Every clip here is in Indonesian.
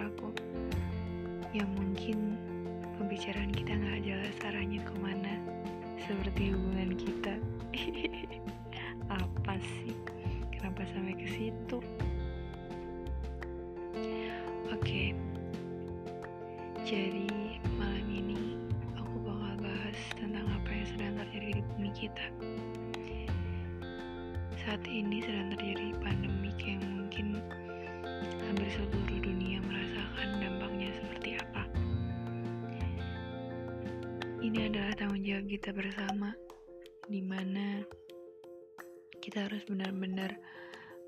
suaraku. Yang mungkin pembicaraan kita gak jelas arahnya ke mana. Seperti hubungan kita. Apa sih? Kenapa sampai ke situ? Oke. Jadi malam ini aku bakal bahas tentang apa yang sedang terjadi di bumi kita. Saat ini sedang terjadi pandemi yang mungkin hampir seluruh Ini adalah tanggung jawab kita bersama, di mana kita harus benar-benar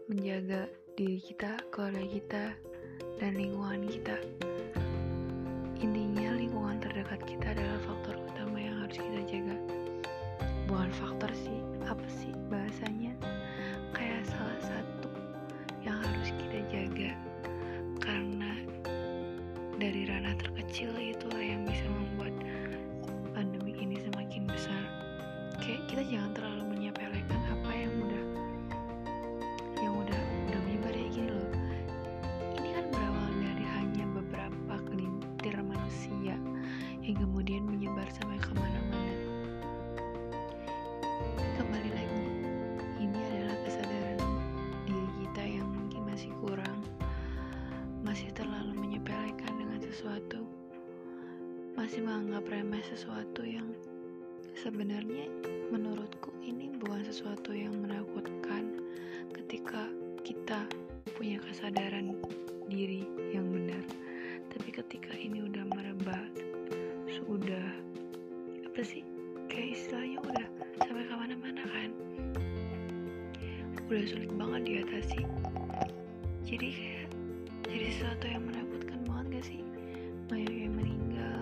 menjaga diri kita, keluarga kita, dan lingkungan kita. Intinya lingkungan terdekat kita adalah faktor utama yang harus kita jaga. Bukan faktor sih, apa sih bahasanya? Kayak salah satu yang harus kita jaga. Karena dari ranah terkecil itulah kita jangan terlalu menyepelekan apa yang udah yang udah udah menyebar ya gini loh. Ini kan berawal dari hanya beberapa gelintir manusia yang kemudian menyebar sampai ke mana-mana. Kembali lagi, ini adalah kesadaran diri kita yang mungkin masih kurang, masih terlalu menyepelekan dengan sesuatu, masih menganggap remeh sesuatu yang sebenarnya menurutku ini bukan sesuatu yang menakutkan ketika kita punya kesadaran diri yang benar. Tapi ketika ini udah merebak, sudah apa sih? Kayak istilahnya udah sampai ke mana-mana kan? Udah sulit banget diatasi. Jadi kayak jadi sesuatu yang menakutkan banget gak sih? Banyak yang meninggal,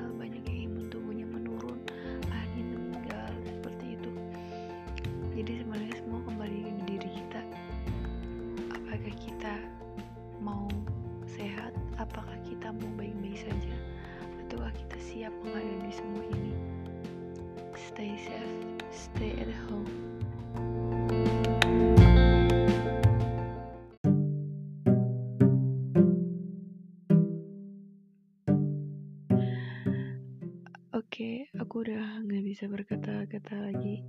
Oke, aku udah nggak bisa berkata-kata lagi.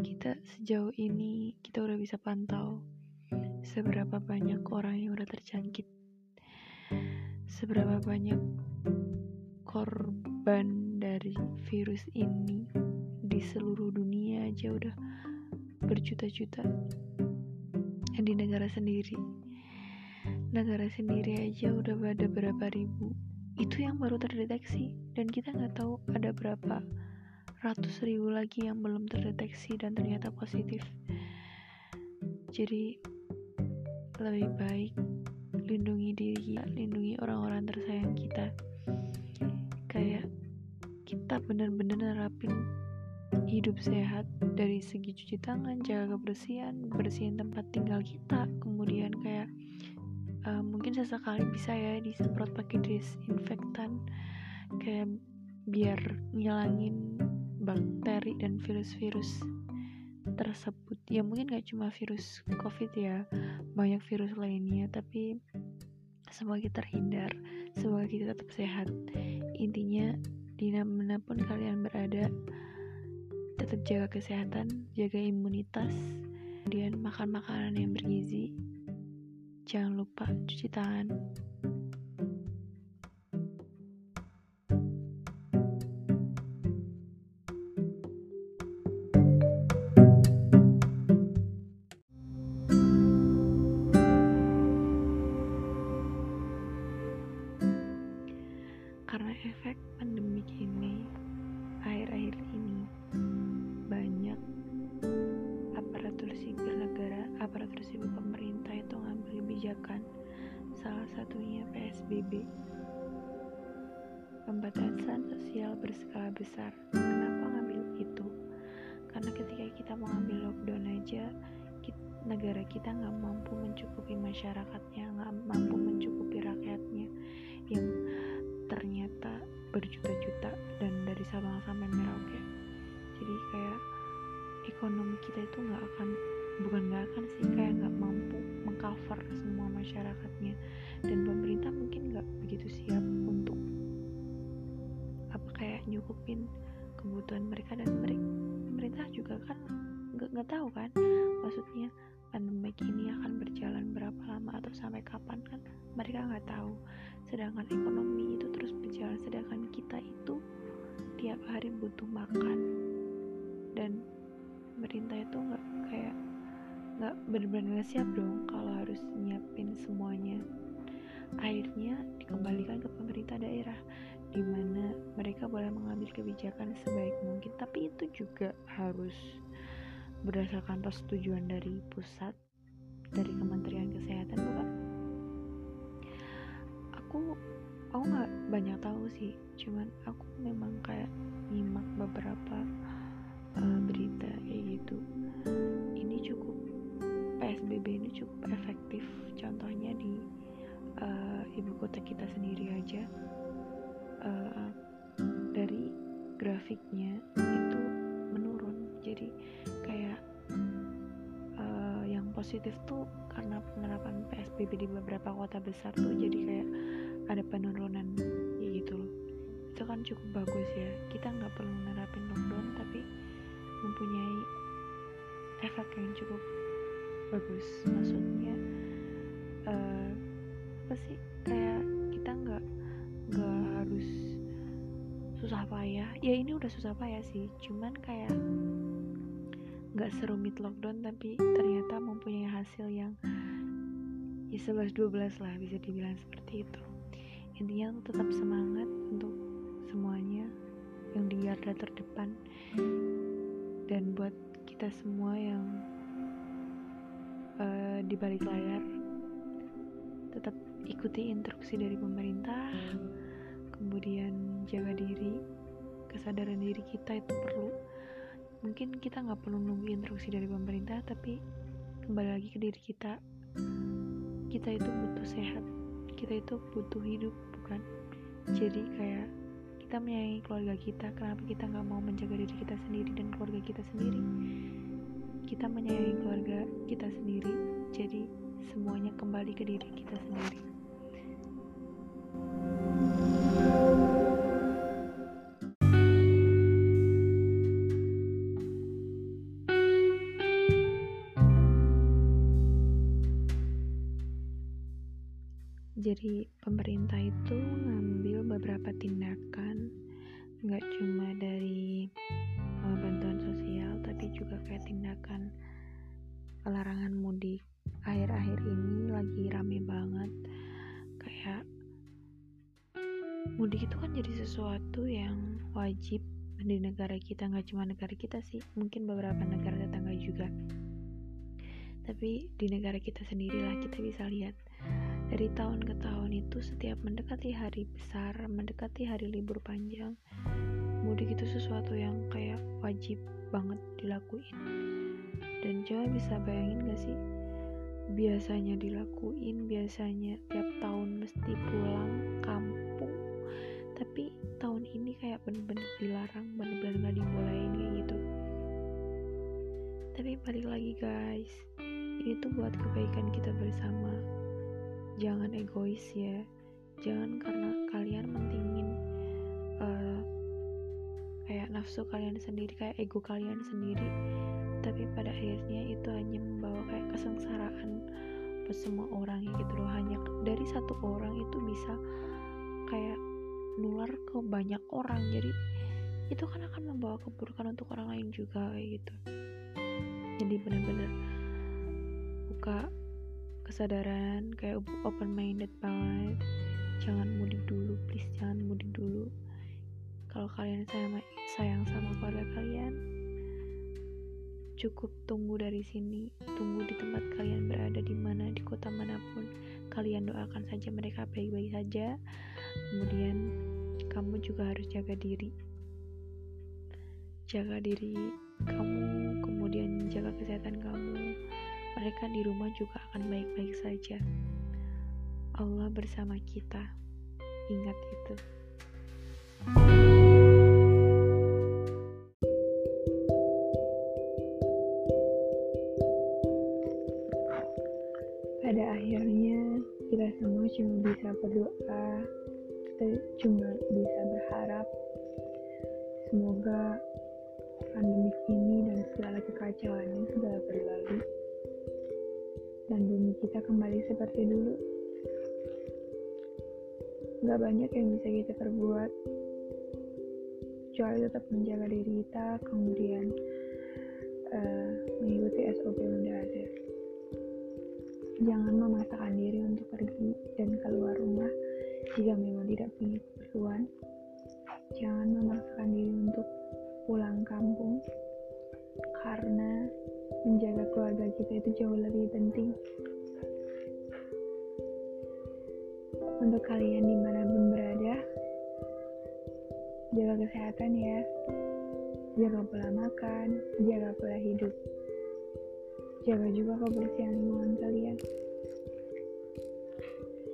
Kita sejauh ini kita udah bisa pantau seberapa banyak orang yang udah terjangkit, seberapa banyak korban dari virus ini di seluruh dunia aja udah berjuta-juta. Di negara sendiri, negara sendiri aja udah ada berapa ribu itu yang baru terdeteksi dan kita nggak tahu ada berapa ratus ribu lagi yang belum terdeteksi dan ternyata positif. Jadi lebih baik lindungi diri kita lindungi orang-orang tersayang kita. Kayak kita bener-bener nerapin hidup sehat dari segi cuci tangan jaga kebersihan bersihin tempat tinggal kita. Kemudian kayak uh, mungkin sesekali bisa ya disemprot pakai disinfektan. Kayak biar ngilangin bakteri dan virus-virus tersebut. Ya mungkin gak cuma virus covid ya banyak virus lainnya tapi semoga kita terhindar semoga kita tetap sehat. Intinya di mana pun kalian berada tetap jaga kesehatan jaga imunitas kemudian makan makanan yang bergizi jangan lupa cuci tangan. PSBB pembatasan sosial berskala besar. Kenapa ngambil itu? Karena ketika kita mau ngambil lockdown aja kita, negara kita nggak mampu mencukupi masyarakatnya nggak mampu mencukupi rakyatnya. Yang ternyata berjuta-juta dan dari Sabang sampai Merauke. Jadi kayak ekonomi kita itu nggak akan bukan nggak akan sih kayak nggak mampu mengcover semua masyarakatnya. Dan pemerintah mungkin nggak begitu siap untuk apa kayak nyukupin kebutuhan mereka dan mereka pemerintah juga kan nggak nggak tahu kan maksudnya pandemi ini akan berjalan berapa lama atau sampai kapan kan mereka nggak tahu. Sedangkan ekonomi itu terus berjalan sedangkan kita itu tiap hari butuh makan. Dan pemerintah itu nggak kayak nggak benar-benar siap dong kalau harus nyiapin semuanya. Akhirnya dikembalikan ke pemerintah daerah di mana mereka boleh mengambil kebijakan sebaik mungkin. Tapi itu juga harus berdasarkan persetujuan dari pusat dari Kementerian Kesehatan bukan? Aku aku nggak banyak tahu sih. Cuman aku memang kayak nyimak beberapa uh, PSBB ini cukup efektif. Contohnya di uh, ibu kota kita sendiri aja. Uh, dari grafiknya itu menurun. Jadi kayak uh, yang positif tuh karena penerapan PSBB di beberapa kota besar tuh jadi kayak ada penurunan ya gitu loh. Itu kan cukup bagus ya. Kita nggak perlu menerapin lockdown tapi mempunyai efek yang cukup bagus maksudnya uh, apa sih kayak kita nggak nggak harus susah payah. Ya ini udah susah payah sih cuman kayak nggak serumit lockdown tapi ternyata mempunyai hasil yang ya 11-12 lah bisa dibilang seperti itu. Intinya tetap semangat untuk semuanya yang di garda terdepan. Dan buat kita semua yang uh, di balik layar. Tetap ikuti instruksi dari pemerintah. Kemudian jaga diri. Kesadaran diri kita itu perlu. Mungkin kita nggak perlu nunggu instruksi dari pemerintah tapi kembali lagi ke diri kita. Kita itu butuh sehat. Kita itu butuh hidup bukan? Jadi kayak kita menyayangi keluarga kita. Kenapa kita nggak mau menjaga diri kita sendiri dan keluarga kita sendiri kita menyayangi keluarga kita sendiri jadi semuanya kembali ke diri kita sendiri. Jadi pemerintah itu ngambil beberapa tindakan nggak cuma dari uh, bantuan tapi juga kayak tindakan larangan mudik akhir-akhir ini lagi rame banget. Kayak mudik itu kan jadi sesuatu yang wajib di negara kita nggak cuma negara kita sih mungkin beberapa negara tetangga juga. Tapi di negara kita sendirilah kita bisa lihat dari tahun ke tahun itu setiap mendekati hari besar, mendekati hari libur panjang, mudik itu sesuatu yang kayak wajib banget dilakuin. Dan coba bisa bayangin gak sih? Biasanya dilakuin, biasanya tiap tahun mesti pulang kampung. Tapi tahun ini kayak bener-bener dilarang, bener-bener gak dibolehin kayak gitu. Tapi balik lagi guys, ini tuh buat kebaikan kita bersama jangan egois ya jangan karena kalian mentingin nafsu kalian sendiri kayak ego kalian sendiri. Tapi pada akhirnya itu hanya membawa kayak kesengsaraan buat semua orang gitu loh. Hanya dari satu orang itu bisa kayak nular ke banyak orang. Jadi itu kan akan membawa keburukan untuk orang lain juga kayak gitu. Jadi benar-benar buka kesadaran kayak open minded banget. Jangan mudik dulu please jangan mudik dulu. Kalau kalian sayang, sayang sama keluarga kalian cukup tunggu dari sini tunggu di tempat kalian berada di mana di kota mana pun kalian doakan saja mereka baik-baik saja kemudian kamu juga harus jaga diri jaga diri kamu kemudian jaga kesehatan kamu mereka di rumah juga akan baik-baik saja. Allah bersama kita. Ingat itu. Pada akhirnya kita semua cuma bisa berdoa. Kita cuma bisa berharap semoga pandemi ini dan segala kekacauannya sudah berlalu dan bumi kita kembali seperti dulu. Gak banyak yang bisa kita perbuat kecuali tetap menjaga diri kita kemudian uh, mengikuti SOP yang udah ada jangan memaksakan diri untuk pergi dan keluar rumah jika memang tidak punya keperluan. Jangan memaksakan diri untuk pulang kampung karena menjaga keluarga kita itu jauh lebih penting. Untuk kalian di mana pun berada jaga kesehatan ya. Jaga pola makan jaga pola hidup jaga juga kebersihan lingkungan kalian.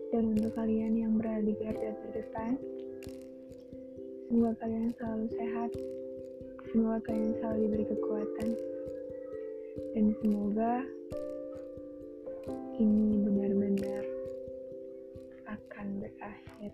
Dan untuk kalian yang berada di garda terdepan semoga kalian selalu sehat. Semoga kalian selalu diberi kekuatan. Dan semoga ini benar-benar akan berakhir